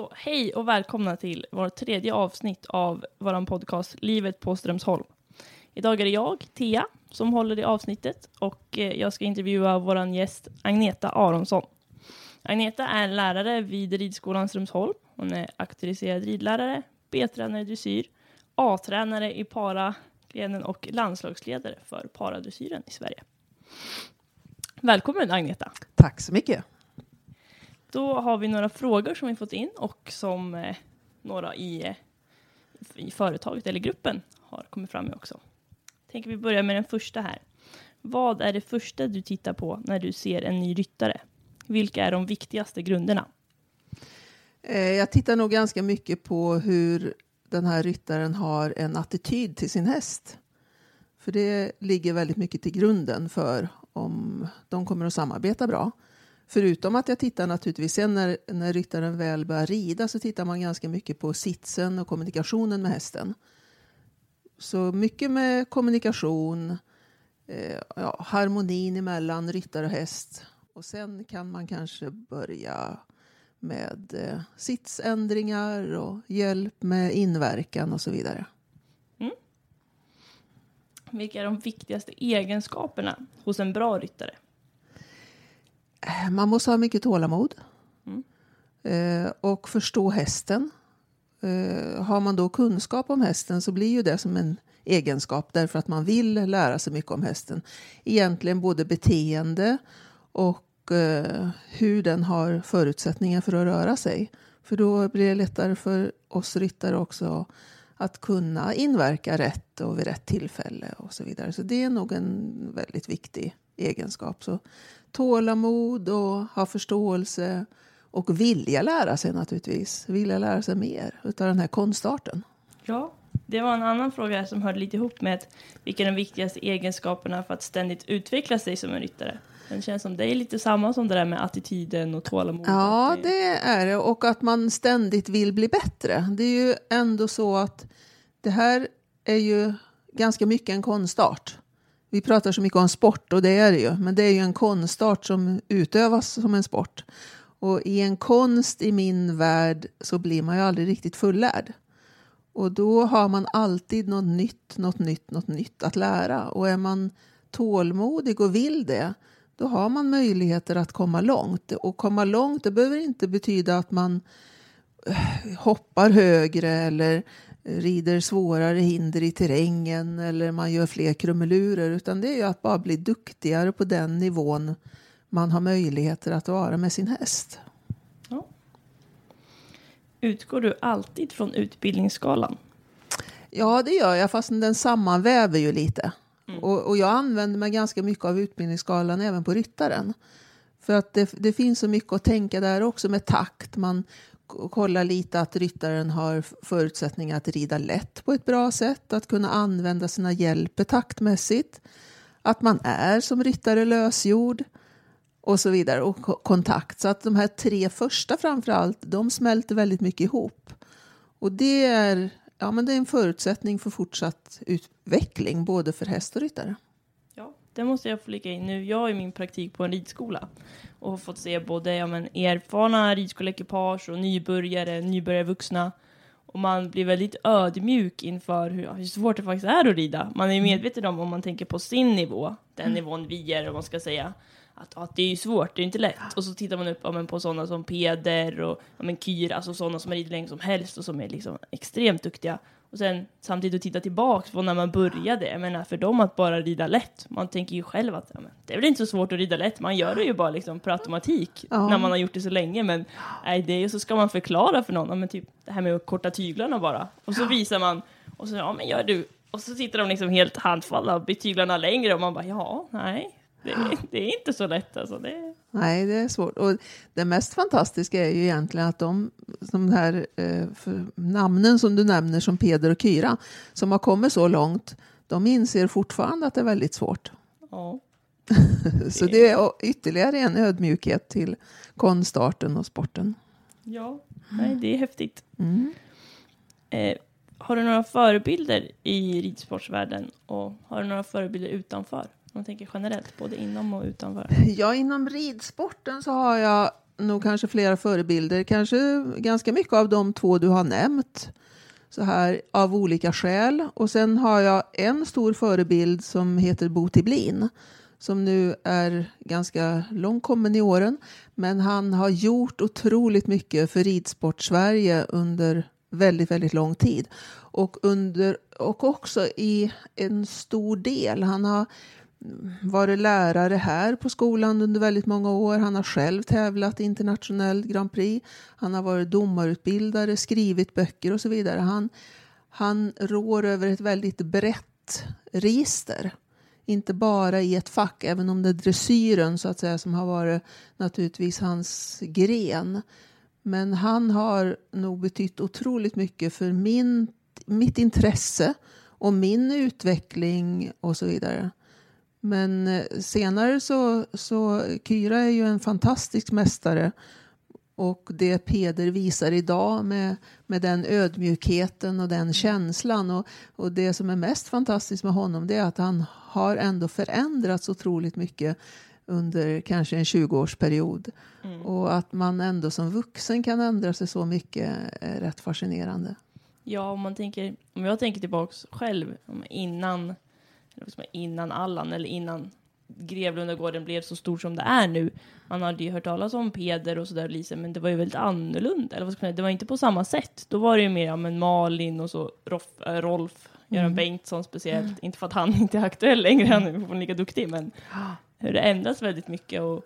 Så hej och välkomna till vårt tredje avsnitt av vår podcast Livet på Strömsholm. Idag är det jag, Thea, som håller i avsnittet och eh, jag ska intervjua vår gäst Agneta Aronsson. Agneta är lärare vid Ridskolan Strömsholm. Hon är auktoriserad ridlärare, B-tränare i dressyr, A-tränare i paragrenen och landslagsledare för paradressyren i Sverige. Välkommen Agneta! Tack så mycket! Då har vi några frågor som vi fått in och som eh, några i, i företaget eller gruppen har kommit fram med också. Tänker vi börja med den första här. Vad är det första du tittar på när du ser en ny ryttare? Vilka är de viktigaste grunderna? Eh, jag tittar nog ganska mycket på hur den här ryttaren har en attityd till sin häst. För det ligger väldigt mycket till grunden för om de kommer att samarbeta bra. Förutom att jag tittar naturligtvis, sen när, när ryttaren väl börjar rida så tittar man ganska mycket på sitsen och kommunikationen med hästen. Så mycket med kommunikation, eh, ja, harmonin mellan ryttare och häst. Och sen kan man kanske börja med eh, sitsändringar och hjälp med inverkan och så vidare. Mm. Vilka är de viktigaste egenskaperna hos en bra ryttare? Eh, man måste ha mycket tålamod mm. eh, och förstå hästen. Eh, har man då kunskap om hästen så blir ju det som en egenskap därför att man vill lära sig mycket om hästen. Egentligen både beteende och hur den har förutsättningar för att röra sig. För då blir det lättare för oss ryttare också att kunna inverka rätt och vid rätt tillfälle och så vidare. Så det är nog en väldigt viktig egenskap. Så tålamod och ha förståelse och vilja lära sig naturligtvis. Vilja lära sig mer utav den här konstarten. Ja, det var en annan fråga som hörde lite ihop med vilka är de viktigaste egenskaperna för att ständigt utveckla sig som en ryttare? Det känns som det är lite samma som det där med attityden och tålamod. Ja, det är det. Och att man ständigt vill bli bättre. Det är ju ändå så att det här är ju ganska mycket en konstart. Vi pratar så mycket om sport och det är det ju, men det är ju en konstart som utövas som en sport. Och i en konst i min värld så blir man ju aldrig riktigt fullärd. Och då har man alltid något nytt, något nytt, något nytt att lära. Och är man tålmodig och vill det, då har man möjligheter att komma långt. Och komma långt, det behöver inte betyda att man eh, hoppar högre eller rider svårare hinder i terrängen eller man gör fler krumelurer utan det är ju att bara bli duktigare på den nivån man har möjligheter att vara med sin häst. Ja. Utgår du alltid från utbildningsskalan? Ja, det gör jag, fast den sammanväver ju lite. Mm. Och, och, jag använder mig ganska mycket av utbildningsskalan även på ryttaren. För att det, det, finns så mycket att tänka där också med takt. Man kolla lite att ryttaren har förutsättningar att rida lätt på ett bra sätt, att kunna använda sina hjälper taktmässigt, att man är som ryttare lösgjord och så vidare och kontakt. Så att de här tre första framför allt, de smälter väldigt mycket ihop. Och det är, ja, men det är en förutsättning för fortsatt utveckling både för häst och ryttare. Ja, det måste jag flika in nu. Jag har ju min praktik på en ridskola och fått se både ja, men, erfarna ridskoleekipage och nybörjare, nybörjarvuxna. Och man blir väldigt ödmjuk inför hur, hur svårt det faktiskt är att rida. Man är mm. medveten om, om man tänker på sin nivå, den mm. nivån vi är, om man ska säga, att, att det är ju svårt, det är inte lätt. Och så tittar man upp ja, men, på sådana som Peder och ja, men, Kyr, alltså sådana som har ridit länge som helst och som är liksom extremt duktiga. Och sen samtidigt att titta tillbaks på när man började. Jag menar för dem att bara rida lätt. Man tänker ju själv att ja, men, det är väl inte så svårt att rida lätt. Man gör det ju bara liksom per automatik ja. när man har gjort det så länge. Men nej, det är så ska man förklara för någon. Ja, men typ det här med att korta tyglarna bara. Och så visar man och så ja men gör du. Och så sitter de liksom helt handfallna och blir tyglarna längre och man bara ja, nej, det, det, är inte så lätt alltså. Det... Nej, det är svårt. Och det mest fantastiska är ju egentligen att de, de här eh, namnen som du nämner som Peder och Kyra, som har kommit så långt, de inser fortfarande att det är väldigt svårt. Ja. så det är ytterligare en ödmjukhet till konstarten och sporten. Ja, nej, det är häftigt. Mm. Eh, har du några förebilder i ridsportsvärlden och har du några förebilder utanför? Man tänker generellt, både inom och utanför. Ja, inom ridsporten så har jag nog kanske flera förebilder, kanske ganska mycket av de två du har nämnt så här av olika skäl. Och sen har jag en stor förebild som heter Bo Tiblin som nu är ganska långt kommen i åren. Men han har gjort otroligt mycket för ridsport-Sverige under väldigt, väldigt lång tid. Och, under, och också i en stor del. Han har varit lärare här på skolan under väldigt många år. Han har själv tävlat i internationell Grand Prix. Han har varit domarutbildare, skrivit böcker och så vidare. Han, han rår över ett väldigt brett register. Inte bara i ett fack, även om det är dressyren så att säga som har varit naturligtvis hans gren. Men han har nog betytt otroligt mycket för min, mitt intresse och min utveckling och så vidare. Men eh, senare så, så Kyra är ju en fantastisk mästare och det Peder visar idag med, med den ödmjukheten och den känslan och, och det som är mest fantastiskt med honom det är att han har ändå förändrats otroligt mycket under kanske en 20-årsperiod. Mm. Och att man ändå som vuxen kan ändra sig så mycket är rätt fascinerande. Ja, om man tänker, om jag tänker tillbaks själv innan innan Allan eller innan Grevlundagården blev så stor som det är nu. Man hade ju hört talas om Peder och sådär Lisa, men det var ju väldigt annorlunda. Eller vad ska man säga? Det var inte på samma sätt. Då var det ju mer ja, men Malin och så Rolf, äh, Rolf Göran mm. Bengtsson speciellt. Mm. Inte för att han inte är aktuell längre, han är fortfarande lika duktig, men hur det ändras väldigt mycket. Och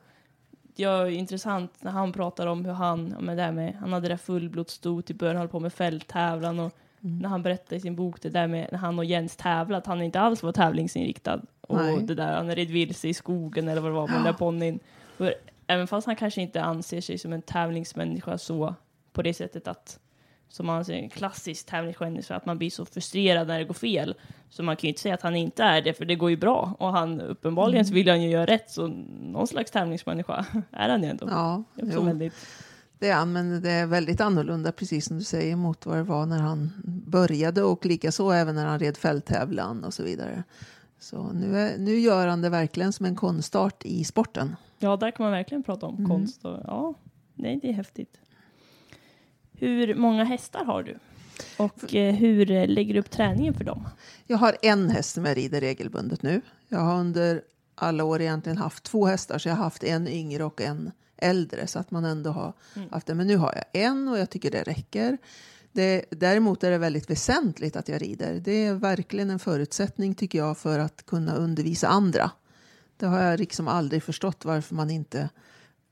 det är intressant när han pratar om hur han, med det här med, han hade det där fullblodsstot i början, höll på med fälttävlan och Mm. När han berättade i sin bok det där med när han och Jens tävlade, att han inte alls var tävlingsinriktad. Och Nej. det där, han red vilse i skogen eller vad det var med den där ponnyn. Även fast han kanske inte anser sig som en tävlingsmänniska så på det sättet att som man ser en klassisk tävlingsmänniska, att man blir så frustrerad när det går fel. Så man kan ju inte säga att han inte är det, för det går ju bra. Och han, uppenbarligen mm. vill han ju göra rätt, så någon slags tävlingsmänniska är han ju ändå. Ja, väldigt det är han, men det är väldigt annorlunda, precis som du säger, mot vad det var när han började och likaså även när han red fälttävlan och så vidare. Så nu, är, nu gör han det verkligen som en konstart i sporten. Ja, där kan man verkligen prata om mm. konst. Och, ja, nej, det är häftigt. Hur många hästar har du? Och eh, hur lägger du upp träningen för dem? Jag har en häst som jag rider regelbundet nu. Jag har under alla år egentligen haft två hästar, så jag har haft en yngre och en äldre så att man ändå har mm. haft det. Men nu har jag en och jag tycker det räcker. Det, däremot är det väldigt väsentligt att jag rider. Det är verkligen en förutsättning tycker jag för att kunna undervisa andra. Det har jag liksom aldrig förstått varför man inte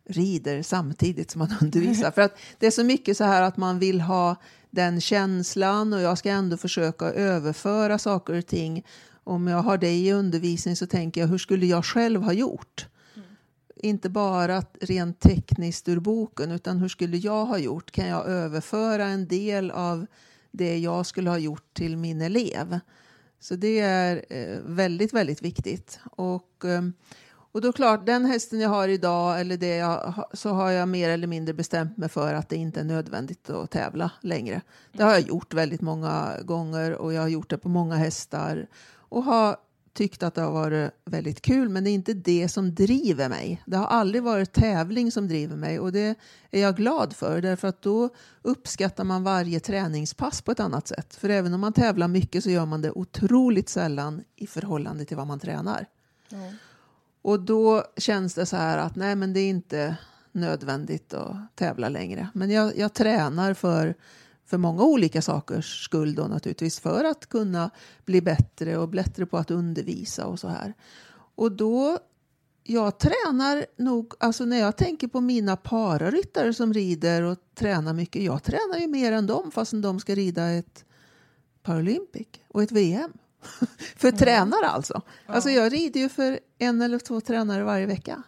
rider samtidigt som man undervisar. För att det är så mycket så här att man vill ha den känslan och jag ska ändå försöka överföra saker och ting. Om jag har det i undervisning så tänker jag hur skulle jag själv ha gjort? Inte bara rent tekniskt ur boken utan hur skulle jag ha gjort? Kan jag överföra en del av det jag skulle ha gjort till min elev? Så det är eh, väldigt, väldigt viktigt. Och, eh, och då klart, den hästen jag har idag, eller det jag, så har jag mer eller mindre bestämt mig för att det inte är nödvändigt att tävla längre. Det har jag gjort väldigt många gånger och jag har gjort det på många hästar och har tyckt att det har varit väldigt kul, men det är inte det som driver mig. Det har aldrig varit tävling som driver mig och det är jag glad för därför att då uppskattar man varje träningspass på ett annat sätt. För även om man tävlar mycket så gör man det otroligt sällan i förhållande till vad man tränar. Mm. Och då känns det så här att nej, men det är inte nödvändigt att tävla längre. Men jag, jag tränar för för många olika sakers skull då naturligtvis för att kunna bli bättre och bättre på att undervisa och så här. Och då, jag tränar nog, alltså när jag tänker på mina pararyttare som rider och tränar mycket, jag tränar ju mer än dem fastän de ska rida ett Paralympic och ett VM. för mm. tränare alltså. Ja. Alltså jag rider ju för en eller två tränare varje vecka.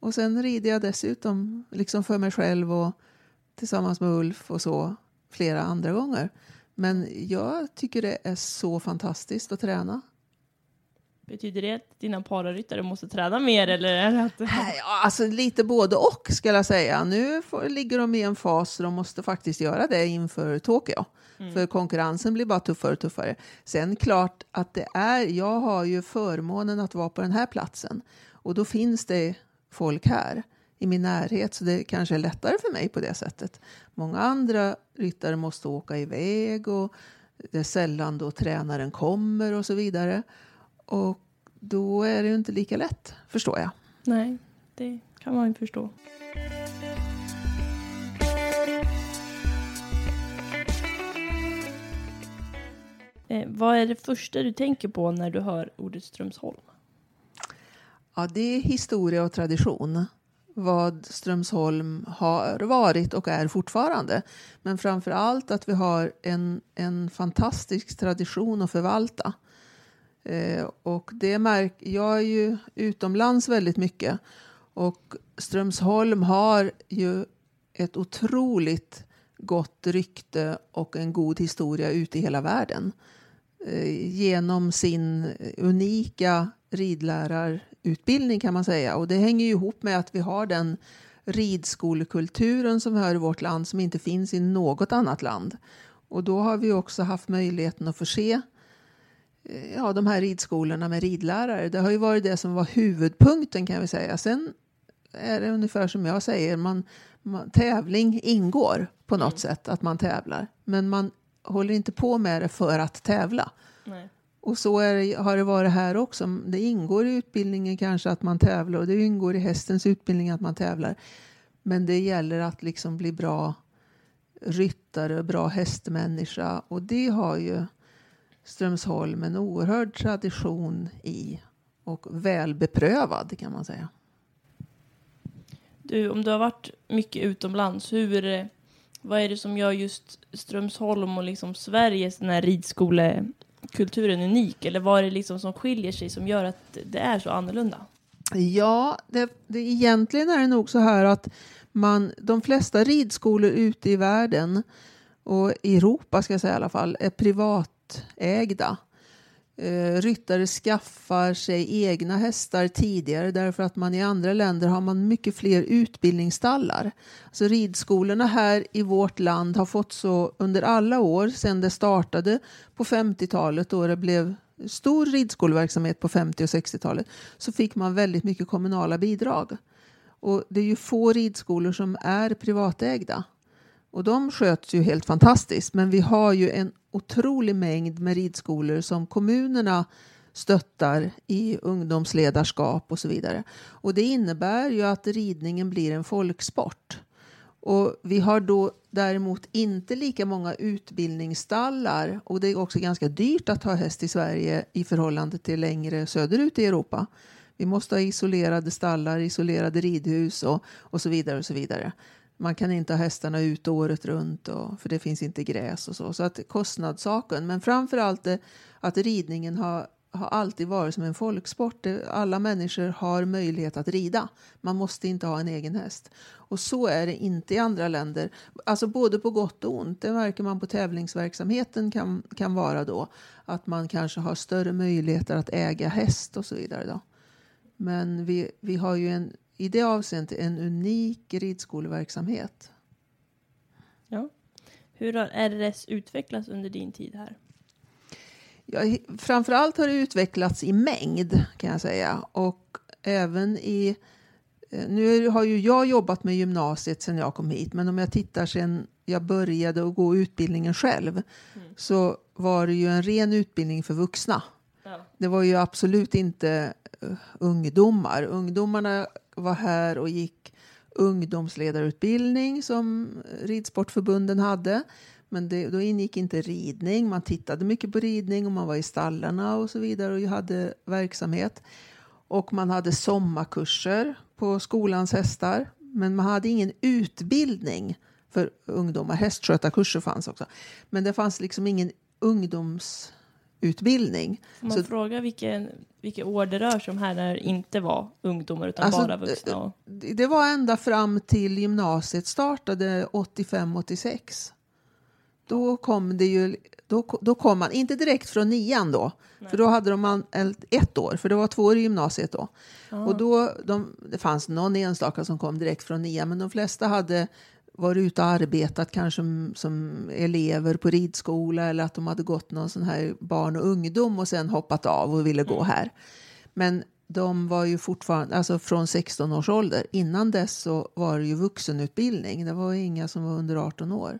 Och sen rider jag dessutom liksom för mig själv och tillsammans med Ulf och så flera andra gånger. Men jag tycker det är så fantastiskt att träna. Betyder det att dina pararyttare måste träna mer eller är det att... Alltså lite både och skulle jag säga. Nu får, ligger de i en fas där de måste faktiskt göra det inför Tokyo. Mm. För konkurrensen blir bara tuffare och tuffare. Sen klart att det är, jag har ju förmånen att vara på den här platsen och då finns det folk här. I min närhet så det kanske är lättare för mig på det sättet. Många andra ryttare måste åka iväg och det är sällan då tränaren kommer och så vidare. Och då är det ju inte lika lätt, förstår jag. Nej, det kan man ju förstå. Eh, vad är det första du tänker på när du hör ordet Strömsholm? Ja, det är historia och tradition. Vad Strömsholm har varit och är fortfarande. Men framför allt att vi har en, en fantastisk tradition att förvalta. Eh, och det märk, jag är ju utomlands väldigt mycket. Och Strömsholm har ju ett otroligt gott rykte och en god historia ute i hela världen. Eh, genom sin unika ridlärar ridlärarutbildning kan man säga. Och det hänger ju ihop med att vi har den ridskolekulturen som vi har i vårt land som inte finns i något annat land. Och då har vi också haft möjligheten att förse eh, ja, de här ridskolorna med ridlärare. Det har ju varit det som var huvudpunkten kan vi säga. Sen är det ungefär som jag säger, man, man tävling ingår på något mm. sätt, att man tävlar. Men man håller inte på med det för att tävla. Nej. Och så är, har det varit här också. Det ingår i utbildningen kanske att man tävlar och det ingår i hästens utbildning att man tävlar. Men det gäller att liksom bli bra ryttare, bra hästmänniska och det har ju Strömsholm en oerhörd tradition i och välbeprövad kan man säga. Du, om du har varit mycket utomlands, hur, eh, vad är det som gör just Strömsholm och liksom Sveriges den här Kulturen unik? Eller vad är det liksom som skiljer sig som gör att det är så annorlunda? Ja, det, det, egentligen är det nog så här att man, de flesta ridskolor ute i världen och i Europa ska jag säga i alla fall, är privatägda eh, ryttare skaffar sig egna hästar tidigare därför att man i andra länder har man mycket fler utbildningsstallar. Så ridskolorna här i vårt land har fått så under alla år sedan det startade på 50-talet då det blev stor ridskoleverksamhet på 50 och 60-talet så fick man väldigt mycket kommunala bidrag. Och det är ju få ridskolor som är privatägda. Och de sköts ju helt fantastiskt men vi har ju en otrolig mängd med ridskolor som kommunerna stöttar i ungdomsledarskap och så vidare. Och det innebär ju att ridningen blir en folksport. Och vi har då däremot inte lika många utbildningsstallar och det är också ganska dyrt att ha häst i Sverige i förhållande till längre söderut i Europa. Vi måste ha isolerade stallar, isolerade ridhus och, och så vidare. och så vidare. Man kan inte ha hästarna ute året runt och, för det finns inte gräs och så. Så att kostnadssaken, men framför allt det, att ridningen har, har alltid varit som en folksport. Alla människor har möjlighet att rida. Man måste inte ha en egen häst. Och så är det inte i andra länder. Alltså både på gott och ont. Det märker man på tävlingsverksamheten kan, kan vara då. Att man kanske har större möjligheter att äga häst och så vidare. Då. Men vi, vi har ju en i det avseendet en unik ridskoleverksamhet. Ja. Hur har RS utvecklats under din tid här? Ja, framförallt har det utvecklats i mängd kan jag säga och även i eh, nu har ju jag jobbat med gymnasiet sedan jag kom hit men om jag tittar sen jag började att gå utbildningen själv mm. så var det ju en ren utbildning för vuxna. Ja. Det var ju absolut inte ungdomar. Ungdomarna var här och gick ungdomsledarutbildning som ridsportförbunden hade. Men det, då ingick inte ridning. Man tittade mycket på ridning och man var i stallarna och så vidare och hade verksamhet. Och man hade sommarkurser på skolans hästar. Men man hade ingen utbildning för ungdomar. Hästskötarkurser fanns också. Men det fanns liksom ingen ungdoms utbildning. Får man så, fråga vilken, vilka år det rör sig om här när det inte var ungdomar utan alltså, bara vuxna? Och... Det var ända fram till gymnasiet startade 85-86. Då kom det ju, då, då kom man, inte direkt från nian då, Nej. för då hade de ett år, för det var två år i gymnasiet då. Ah. Och då, de, det fanns någon enstaka som kom direkt från nian, men de flesta hade varit ute och arbetat kanske som, elever på ridskola eller att de hade gått någon sån här barn och ungdom och sen hoppat av och ville gå mm. här. Men de var ju fortfarande, alltså från 16 års ålder. Innan dess så var det ju vuxenutbildning. Det var inga som var under 18 år.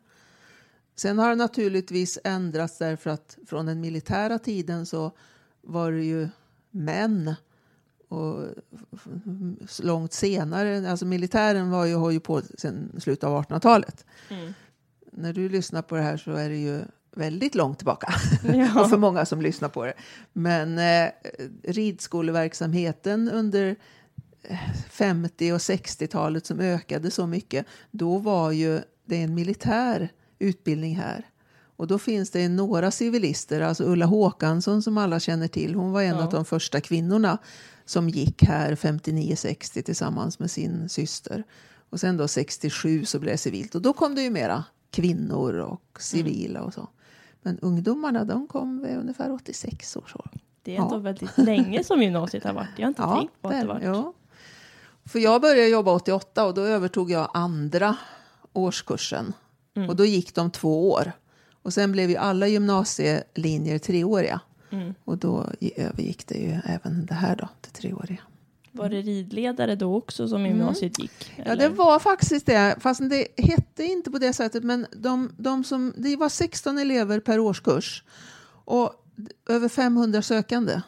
Sen har det naturligtvis ändrats därför att från den militära tiden så var det ju män. Och långt senare, alltså militären var ju, har ju på sedan slutet av 1800-talet. Mm. När du lyssnar på det här så är det ju väldigt långt tillbaka. Ja. och för många som lyssnar på det. Men eh, ridskoleverksamheten under eh, 50 och 60-talet som ökade så mycket, då var ju det en militär utbildning här. Och då finns det några civilister, alltså Ulla Håkansson som alla känner till. Hon var en Ja. av de första kvinnorna som gick här 59-60 tillsammans med sin syster. Och sen då 67 så blev det civilt. Och då kom det ju mera kvinnor och civila och så. Men ungdomarna de kom vid ungefär 86 års ålder. Det är ändå Ja. väldigt länge som gymnasiet har varit. Jag har inte tänkt på att det varit. ja. För jag började jobba 88 och då övertog jag andra årskursen. Mm. Och då gick de två år. Och sen blev ju alla gymnasielinjer treåriga. Mm. Och då övergick det ju även det här då till treåriga. Var det ridledare då också som gymnasiet gick? Mm. Ja, det var faktiskt det. Fast det hette inte på det sättet. Men de, de som, det var 16 elever per årskurs. Och över 500 sökande.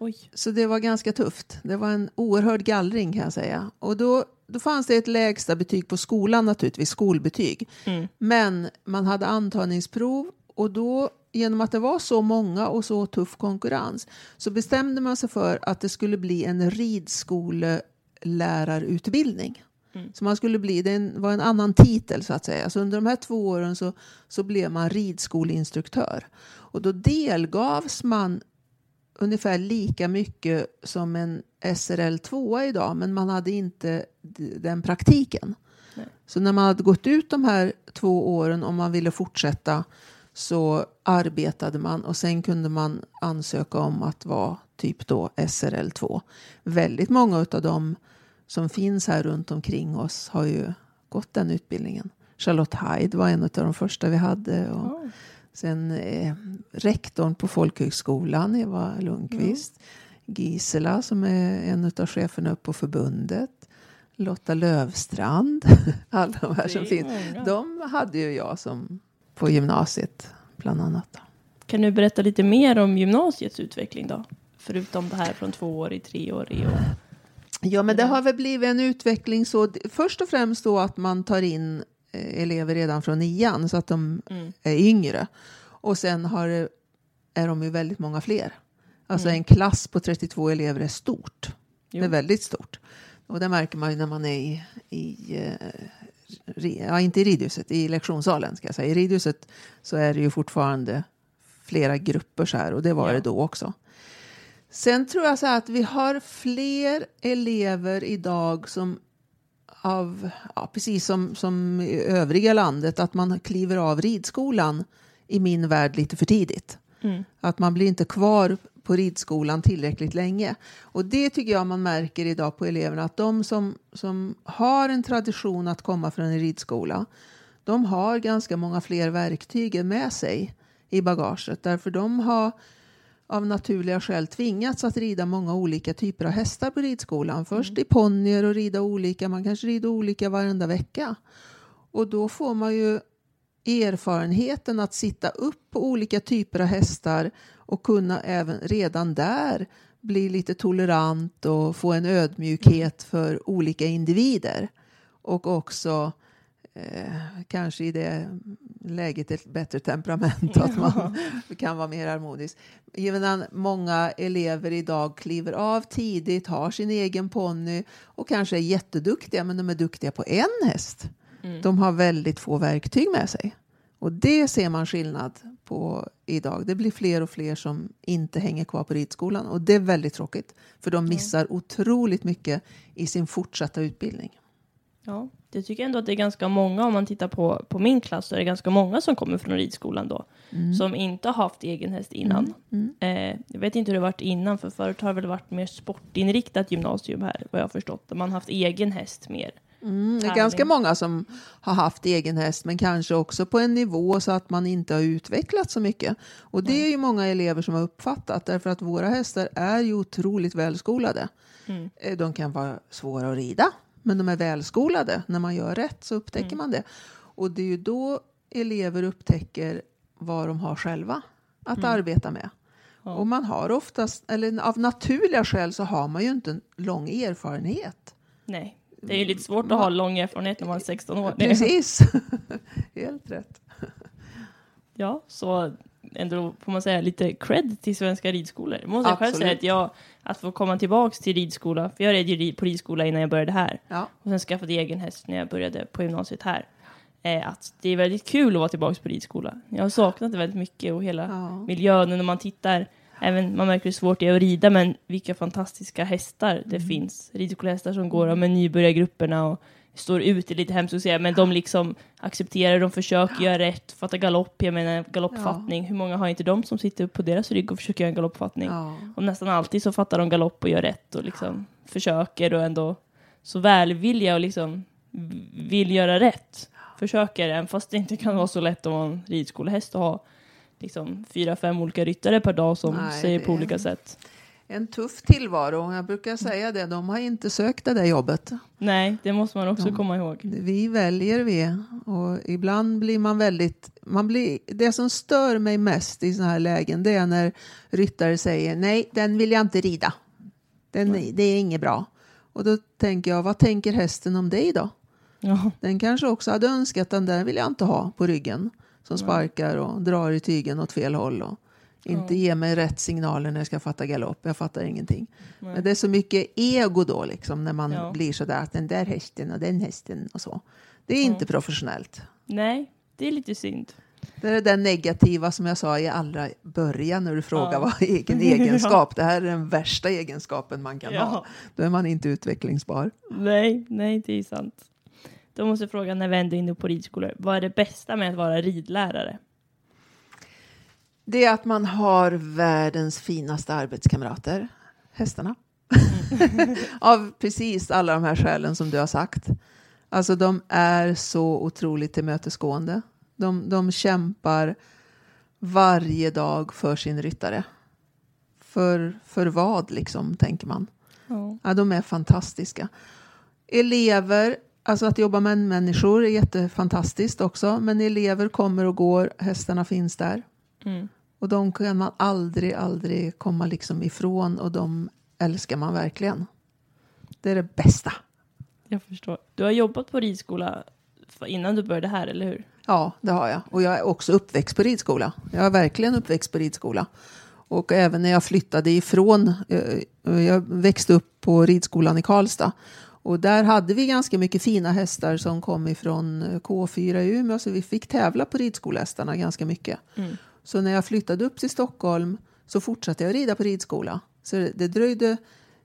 Oj. Så det var ganska tufft. Det var en oerhörd gallring kan jag säga. Och då, då fanns det ett lägsta betyg på skolan naturligtvis, skolbetyg. Mm. Men man hade antagningsprov och då genom att det var så många och så tuff konkurrens så bestämde man sig för att det skulle bli en ridskolelärarutbildning. Mm. Så man skulle bli, det var en annan titel så att säga. Så under de här två åren så, så blev man ridskoleinstruktör. Och då delgavs man ungefär lika mycket som en SRL 2 idag, men man hade inte den praktiken. Nej. Så när man hade gått ut de här två åren om man ville fortsätta så arbetade man och sen kunde man ansöka om att vara typ då SRL 2. Väldigt många av dem som finns här runt omkring oss har ju gått den utbildningen. Charlotte Hyde var en av de första vi hade. Och Ja. Sen eh, rektorn på folkhögskolan, Eva Lundqvist. Gisela som är en av cheferna upp på förbundet. Lotta Lövstrand. Alla de här som finns. många. De hade ju jag som på gymnasiet bland annat. Kan du berätta lite mer om gymnasiets utveckling då? Förutom det här från två år i tre år i år. Ja, men det har väl blivit en utveckling så först och främst då att man tar in elever redan från nian så att de Mm. är yngre. Och sen har, är de ju väldigt många fler. Alltså Mm. en klass på 32 elever är stort. Jo. Det är väldigt stort. Och det märker man ju när man är i, i eh, ja, inte i ridhuset, i lektionssalen ska jag säga. I ridhuset så är det ju fortfarande flera grupper så här och det var Ja. det då också. Sen tror jag så här att vi har fler elever idag som av, ja, precis som, som i övriga landet, att man kliver av ridskolan i min värld lite för tidigt. Mm. Att man blir inte kvar på ridskolan tillräckligt länge. Och det tycker jag man märker idag på eleverna, att de som, som har en tradition att komma från en ridskola, de har ganska många fler verktyg med sig i bagaget. Därför de har av naturliga skäl tvingats att rida många olika typer av hästar på ridskolan. Först i ponnyer och rida olika, man kanske rider olika varenda vecka. Och då får man ju erfarenheten att sitta upp på olika typer av hästar och kunna även redan där bli lite tolerant och få en ödmjukhet för olika individer. Och också eh, kanske i det läget ett bättre temperament, att man kan vara mer harmonisk. Medan många elever idag kliver av tidigt, har sin egen ponny och kanske är jätteduktiga, men de är duktiga på en häst. Mm. De har väldigt få verktyg med sig. Och det ser man skillnad på idag. Det blir fler och fler som inte hänger kvar på ridskolan och det är väldigt tråkigt. För de missar otroligt mycket i sin fortsatta utbildning. Ja, det tycker jag ändå att det är ganska många, om man tittar på, på min klass, så är det ganska många som kommer från ridskolan då. Som inte har haft egen häst innan. Mm. Eh, jag vet inte hur det varit innan, för förut har det väl varit mer sportinriktat gymnasium här, vad jag har förstått. Där man haft egen häst mer. Mm, det är ganska många som har haft egen häst men kanske också på en nivå så att man inte har utvecklat så mycket. Och det är ju många elever som har uppfattat därför att våra hästar är ju otroligt välskolade. Mm. Eh, De kan vara svåra att rida men de är välskolade. När man gör rätt så upptäcker Mm. man det. Och det är ju då elever upptäcker vad de har själva att arbeta med. Mm. Ja. Och man har oftast, eller av naturliga skäl så har man ju inte en lång erfarenhet. Nej, det är ju lite svårt att ha lång erfarenhet när man är 16 år. Precis. Helt rätt. Ja, så ändå får man säga lite cred till svenska ridskolor. Måste jag själv säga att jag, att få komma tillbaks till ridskola, för jag red ju på ridskola innan jag började här. Ja. Och sen skaffade jag egen häst när jag började på gymnasiet här. Eh, att det är väldigt kul att vara tillbaks på ridskola. Jag har saknat det väldigt mycket och hela Ja. miljön och när man tittar. Även, man märker hur svårt det är att rida men vilka fantastiska hästar det Mm. finns. Ridskolehästar som går med nybörjargrupperna och står ut, är lite hemskt att säga, men de liksom accepterar, de försöker göra rätt, fatta galopp, jag menar galoppfattning. Hur många har inte de som sitter på deras rygg och försöker göra en galoppfattning? Ja. Och nästan alltid så fattar de galopp och gör rätt och liksom försöker och ändå så välvilja och liksom vill göra rätt. Försöker, även fast det inte kan vara så lätt att vara en ridskolehäst och ha liksom fyra, fem olika ryttare per dag som Nej, säger på olika sätt. En tuff tillvaro. Jag brukar säga det. De har inte sökt det där jobbet. Nej, det måste man också Ja. komma ihåg. Vi väljer vi. Och ibland blir man väldigt... Man blir, det som stör mig mest i sådana här lägen det är när ryttare säger nej, den vill jag inte rida. Den, Det är inget bra. Och då tänker jag, vad tänker hästen om dig då? Ja, Den kanske också hade önskat den där vill jag inte ha på ryggen. Som sparkar och drar i tygen åt fel håll. Och inte ger mig rätt signaler när jag ska fatta galopp. Jag fattar ingenting. Nej. Men det är så mycket ego då liksom när man Ja. blir sådär att den där hästen och den hästen och så. Det är inte professionellt. nej, det är lite synd. Det är det negativa som jag sa i allra början när du frågade Ja. vad egen egenskap. Det här är den värsta egenskapen man kan Ja. ha. Då är man inte utvecklingsbar. Nej, nej, det är sant. Då måste jag fråga när vi ändå är inne på ridskolor. Vad är det bästa med att vara ridlärare? Det är att man har världens finaste arbetskamrater, hästarna. Av precis alla de här skälen som du har sagt. Alltså de är så otroligt tillmötesgående. De, de kämpar varje dag för sin ryttare. För, för vad liksom, tänker man. Ja. Ja, de är fantastiska. Elever, alltså att jobba med människor är jättefantastiskt också. Men elever kommer och går, hästarna finns där. Mm. Och de kan man aldrig, aldrig komma liksom ifrån och de älskar man verkligen. Det är det bästa. Jag förstår. Du har jobbat på ridskola innan du började här, eller hur? Ja, det har jag. Och jag är också uppväxt på ridskola. Jag är verkligen uppväxt på ridskola. Och även när jag flyttade ifrån, eh, jag växte upp på ridskolan i Karlstad. Och där hade vi ganska mycket fina hästar som kom ifrån eh, K4 i Umeå. Så vi fick tävla på ridskolehästarna ganska mycket. Mm. Så när jag flyttade upp till Stockholm så fortsatte jag rida på ridskola. Så det, det dröjde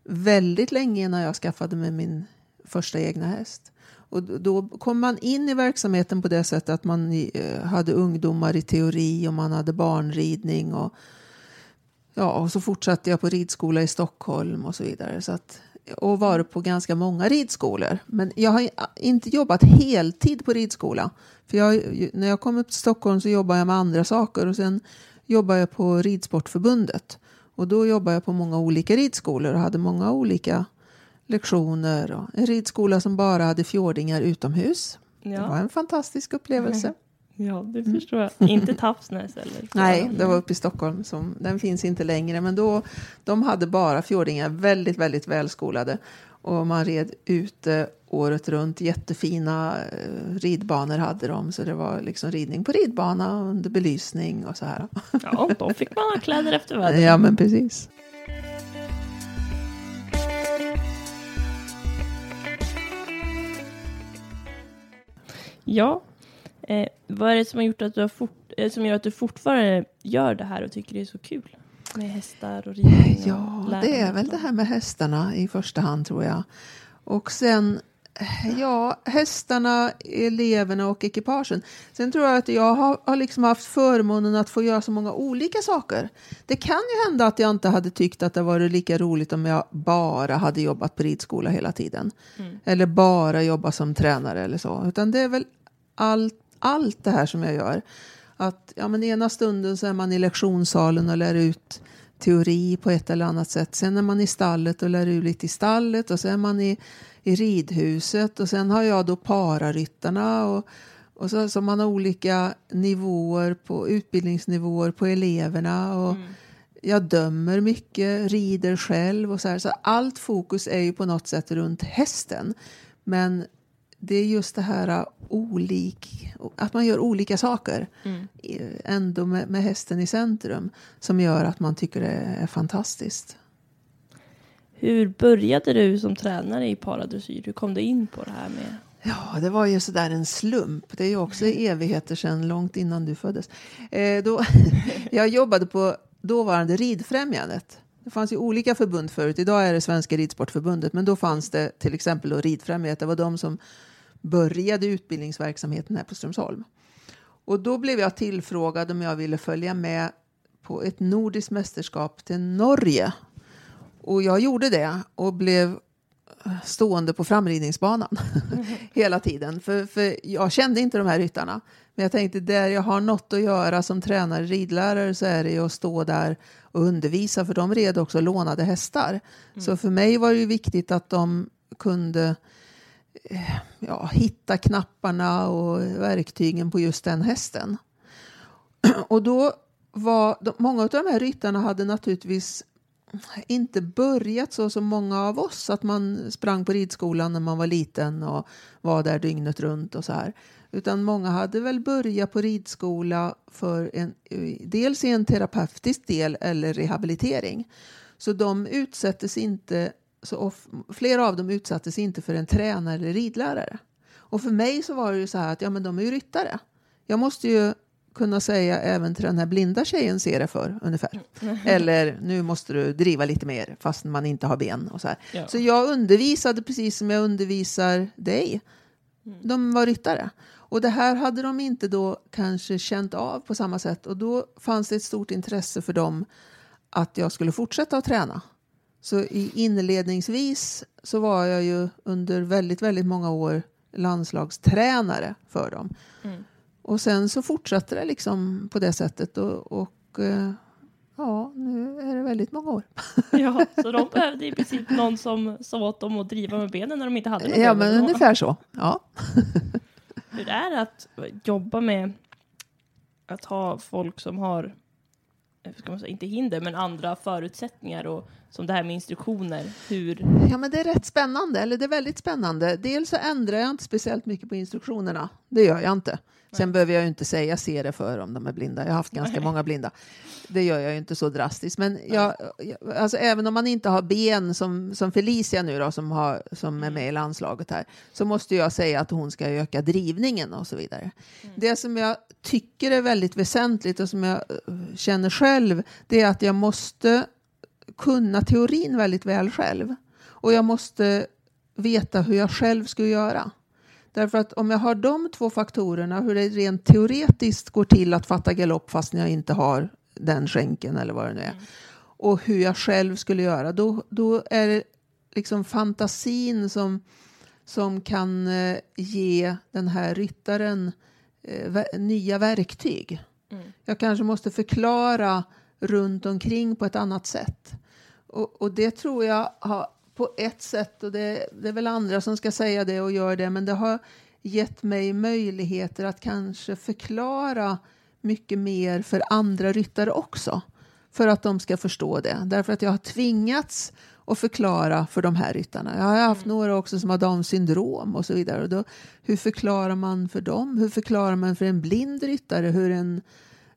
väldigt länge innan jag skaffade mig min första egna häst. Och då- då kom man in i verksamheten på det sättet att man eh, hade ungdomar i teori och man hade barnridning. Och, ja, och så fortsatte jag på ridskola i Stockholm och så vidare. Så att, och varit på ganska många ridskolor. Men jag har inte jobbat heltid på ridskola. För jag, när jag kom upp till Stockholm så jobbade jag med andra saker och sen jobbade jag på Ridsportförbundet. Och då jobbade jag på många olika ridskolor och hade många olika lektioner. En ridskola som bara hade fjordingar utomhus. Det var Ja, en fantastisk upplevelse. Ja det förstår jag. Inte Tafsnäs eller? Nej, det var uppe i Stockholm. Som, den finns inte längre. Men då, de hade bara fjordingar, väldigt, väldigt välskolade. Och man red ute året runt. Jättefina eh, ridbanor hade de. Så det var liksom ridning på ridbana under belysning och så här. Ja, då fick man ha kläder efter vädret. Ja, men precis. Ja. Eh, vad är det som har gjort att du har fort, eh, som gör att du fortfarande gör det här och tycker det är så kul? Med hästar och ridning och Ja, det är väl det här med hästarna i första hand tror jag. Och sen Ja, hästarna, eleverna och ekipagen. Sen tror jag att jag har, har liksom haft förmånen att få göra så många olika saker. Det kan ju hända att jag inte hade tyckt att det varit lika roligt om jag bara hade jobbat på ridskola hela tiden. Mm. Eller bara jobbat som tränare eller så. Utan det är väl allt, allt det här som jag gör. Att ja, men ena stunden så är man i lektionssalen och lär ut teori på ett eller annat sätt. Sen är man i stallet och lär ut lite i stallet och sen är man i i ridhuset och sen har jag då pararyttarna och, och så, så man har olika nivåer på utbildningsnivåer på eleverna och mm. jag dömer mycket, rider själv och så här. Så allt fokus är ju på något sätt runt hästen. Men det är just det här uh, olik, att man gör olika saker mm. ändå med, med hästen i centrum som gör att man tycker det är fantastiskt. Hur började du som tränare i paradressyr? Hur kom du in på det här med? Ja, det var ju sådär en slump. Det är ju också evigheter sedan, långt innan du föddes. Eh, då, jag jobbade på dåvarande Ridfrämjandet. Det fanns ju olika förbund förut. Idag är det Svenska Ridsportförbundet, men då fanns det till exempel då Ridfrämjandet. Det var de som började utbildningsverksamheten här på Strömsholm. Och då blev jag tillfrågad om jag ville följa med på ett nordiskt mästerskap till Norge och jag gjorde det och blev stående på framridningsbanan hela tiden. För, för jag kände inte de här ryttarna. Men jag tänkte där jag har något att göra som tränare, ridlärare, så är det ju att stå där och undervisa. För de red också lånade hästar. Mm. Så för mig var det viktigt att de kunde Eh, ja, hitta knapparna och verktygen på just den hästen. Och då var många av de här ryttarna hade naturligtvis inte börjat så som många av oss, att man sprang på ridskolan när man var liten och var där dygnet runt och så här. Utan många hade väl börjat på ridskola för en, dels i en terapeutisk del eller rehabilitering. Så de utsättes inte, så flera av dem utsattes inte för en tränare eller ridlärare. Och för mig så var det ju så här att ja, men de är ju ryttare. Jag måste ju kunna säga även till den här blinda tjejen ser det för ungefär. Mm. Eller nu måste du driva lite mer fast man inte har ben och så här. Ja. Så jag undervisade precis som jag undervisar dig. Mm. De var ryttare. Och det här hade de inte då kanske känt av på samma sätt och då fanns det ett stort intresse för dem att jag skulle fortsätta att träna. Så i inledningsvis så var jag ju under väldigt, väldigt många år landslagstränare för dem. Mm. Och sen så fortsatte det liksom på det sättet och, och eh, ja, nu är det väldigt många år. Ja, så de behövde i princip någon som sa åt dem att driva med benen när de inte hade några Ja, men ungefär så. Ja. Hur är det att jobba med att ha folk som har, ska man säga, inte hinder, men andra förutsättningar och som det här med instruktioner? Hur? Ja, men det är rätt spännande, eller det är väldigt spännande. Dels så ändrar jag inte speciellt mycket på instruktionerna. Det gör jag inte. Sen behöver jag ju inte säga se det för om de är blinda. Jag har haft ganska Nej. många blinda. Det gör jag ju inte så drastiskt. Men jag, alltså, även om man inte har ben som, som Felicia nu då, som, har, som är mm. med i landslaget här, så måste jag säga att hon ska öka drivningen och så vidare. Mm. Det som jag tycker är väldigt väsentligt och som jag eh, känner själv, det är att jag måste kunna teorin väldigt väl själv. Och jag måste veta hur jag själv ska göra. Därför att om jag har de två faktorerna, hur det rent teoretiskt går till att fatta galopp fast jag inte har den skänken eller vad det nu är. Mm. Och hur jag själv skulle göra, då, då är det liksom fantasin som, som kan eh, ge den här ryttaren eh, nya verktyg. Mm. Jag kanske måste förklara runt omkring på ett annat sätt. Och, och det tror jag har på ett sätt, och det, det, är väl andra som ska säga det och gör det, men det har gett mig möjligheter att kanske förklara mycket mer för andra ryttare också. För att de ska förstå det. Därför att jag har tvingats att förklara för de här ryttarna. Jag har haft mm. några också som har Downs syndrom och så vidare. Och då, hur förklarar man för dem? Hur förklarar man för en blind ryttare hur en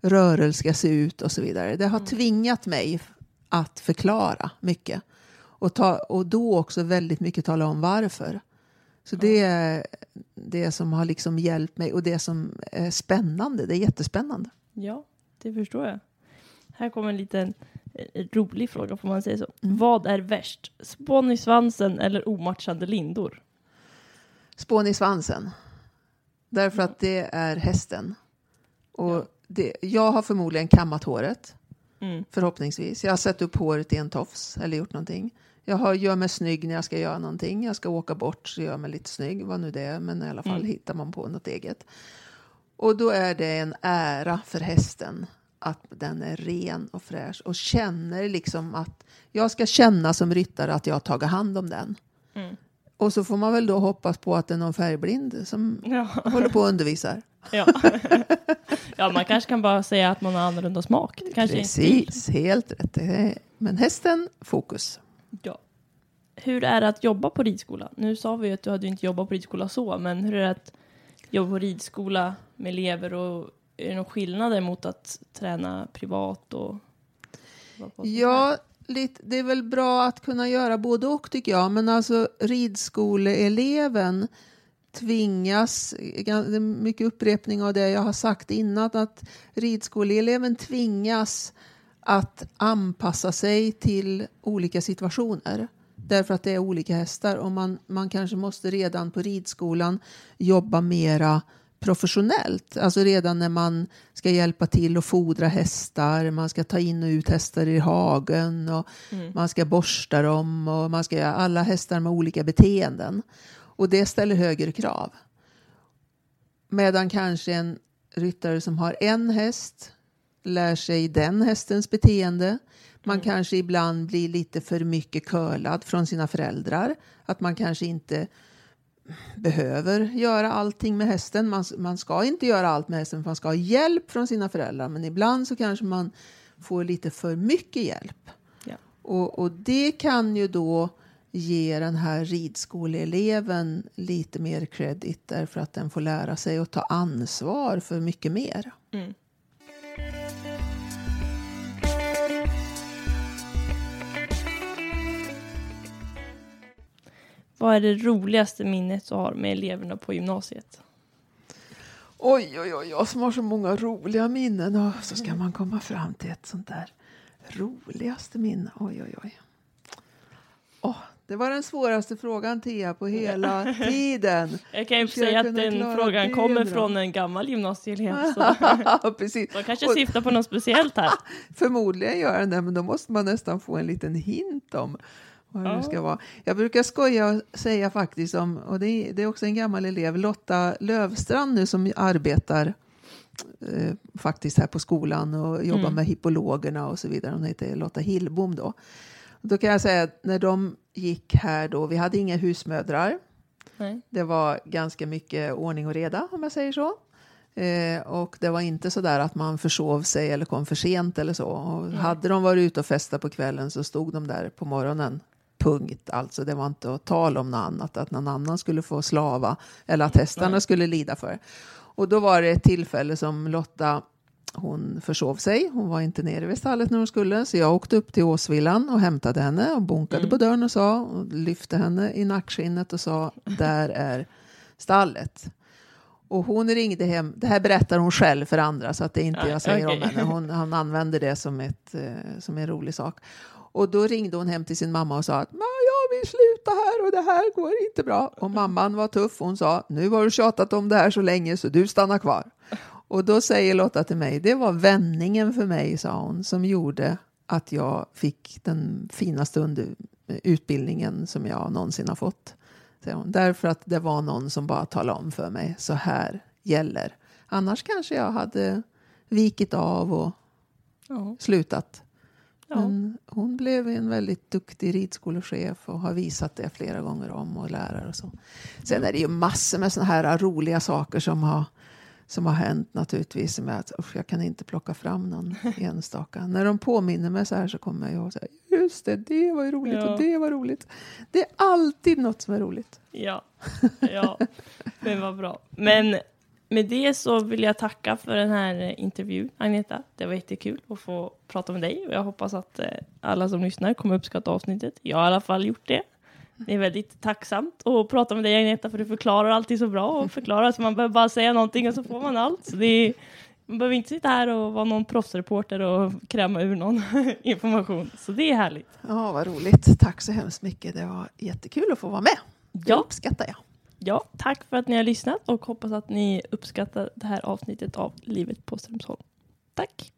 rörelse ska se ut och så vidare. Det har mm. tvingat mig att förklara mycket. Och, ta, och då också väldigt mycket tala om varför. Så det är det som har liksom hjälpt mig och det som är spännande. Det är jättespännande. Ja, det förstår jag. Här kommer en liten eh, rolig fråga, får man säga så. Mm. Vad är värst? Spån i svansen eller omatchande lindor? Spån i svansen. Därför att det är hästen. Och det, jag har förmodligen kammat håret. Mm. Förhoppningsvis. Jag har satt upp håret i en tofs eller gjort någonting. Jag har, gör mig snygg när jag ska göra någonting. Jag ska åka bort så gör jag mig lite snygg, vad nu det är. Men i alla fall Mm. hittar man på något eget. Och då är det en ära för hästen att den är ren och fräsch och känner liksom att jag ska känna som ryttare att jag har tagit hand om den. Mm. Och så får man väl då hoppas på att det är någon färgblind som Ja. håller på och undervisar. Ja. ja, man kanske kan bara säga att man har annorlunda smak. Det kanske Precis, helt rätt. Men hästen, fokus. Ja. Hur är det att jobba på ridskola? Nu sa vi ju att du hade inte jobbat på ridskola så, men hur är det att jobba på ridskola med elever och är det några skillnader mot att träna privat och? Ja, lite, det är väl bra att kunna göra både och tycker jag. Men alltså ridskoleeleven tvingas, är mycket upprepning av det jag har sagt innan, att ridskoleeleven tvingas att anpassa sig till olika situationer. Därför att det är olika hästar och man, man kanske måste redan på ridskolan jobba mera professionellt. Alltså redan när man ska hjälpa till att fodra hästar, man ska ta in och ut hästar i hagen och Mm. man ska borsta dem och man ska göra alla hästar med olika beteenden. Och det ställer högre krav. Medan kanske en ryttare som har en häst lär sig den hästens beteende. Man kanske ibland blir lite för mycket curlad från sina föräldrar. Att man kanske inte behöver göra allting med hästen. Man, man ska inte göra allt med hästen, för man ska ha hjälp från sina föräldrar. Men ibland så kanske man får lite för mycket hjälp. Ja. Och, och det kan ju då ge den här ridskoleeleven lite mer credit därför att den får lära sig att ta ansvar för mycket mer. Mm. Vad är det roligaste minnet du har med eleverna på gymnasiet? Oj, oj, oj, jag som har så många roliga minnen. Och så ska man komma fram till ett sånt där roligaste minne. Oj, oj, oj. Åh, det var den svåraste frågan, Tia, på hela tiden. Jag kan ju säga att den frågan det kommer från en gammal gymnasieelev. Så Precis. de kanske Och- syftar på något speciellt här. Förmodligen gör den det, men då måste man nästan få en liten hint om vad det Ja. ska vara. Jag brukar skoja och säga faktiskt om, och det är, det är också en gammal elev, Lotta Lövstrand nu som arbetar eh, faktiskt här på skolan och jobbar Mm. med hippologerna och så vidare. Hon heter Lotta Hillbom då. Då kan jag säga att när de gick här då, vi hade inga husmödrar. Nej. Det var ganska mycket ordning och reda om jag säger så. Eh, och det var inte så där att man försov sig eller kom för sent eller så. Och hade de varit ute och festat på kvällen så stod de där på morgonen. Punkt. Alltså det var inte att tala om något annat, att någon annan skulle få slava eller att hästarna Nej. skulle lida för. Och då var det ett tillfälle som Lotta hon försov sig. Hon var inte nere vid stallet när hon skulle. Så jag åkte upp till Åsvillan och hämtade henne och bonkade Mm. på dörren och sa och lyfte henne i nackskinnet och sa där är stallet. Och hon ringde hem, det här berättar hon själv för andra så att det är inte Ja, jag säger om okej. henne. Hon, han använder det som, ett, eh, som en rolig sak. Och då ringde hon hem till sin mamma och sa att "Ma, jag vill sluta här och det här går inte bra. Och mamman var tuff. Hon sa nu har du tjatat om det här så länge så du stannar kvar. Och då säger Lotta till mig, det var vändningen för mig, sa hon, som gjorde att jag fick den finaste under, utbildningen som jag någonsin har fått. säger hon. Därför att det var någon som bara talade om för mig, så här gäller. Annars kanske jag hade vikit av och Ja. slutat. Ja. Men hon blev en väldigt duktig ridskolechef och har visat det flera gånger om och lärare och så. Sen är det ju massor med såna här roliga saker som har, som har hänt naturligtvis. Är att, usch, jag kan inte plocka fram någon enstaka. När de påminner mig så här så kommer jag ihåg så här, just det, det var ju roligt Ja. och det var roligt. Det är alltid något som är roligt. Ja, ja. men vad bra. Men med det så vill jag tacka för den här intervjun, Agneta. Det var jättekul att få prata med dig och jag hoppas att eh, alla som lyssnar kommer uppskatta avsnittet. Jag har i alla fall gjort det. Det är väldigt tacksamt att prata med dig Agneta för du förklarar alltid så bra och förklarar så man behöver bara säga någonting och så får man allt. Så det är, man behöver inte sitta här och vara någon proffsreporter och kräma ur någon information. Så det är härligt. Ja, vad roligt. Tack så hemskt mycket. Det var jättekul att få vara med. Det Ja. uppskattar jag. ja, tack för att ni har lyssnat och hoppas att ni uppskattar det här avsnittet av Livet på Strömsholm. Tack!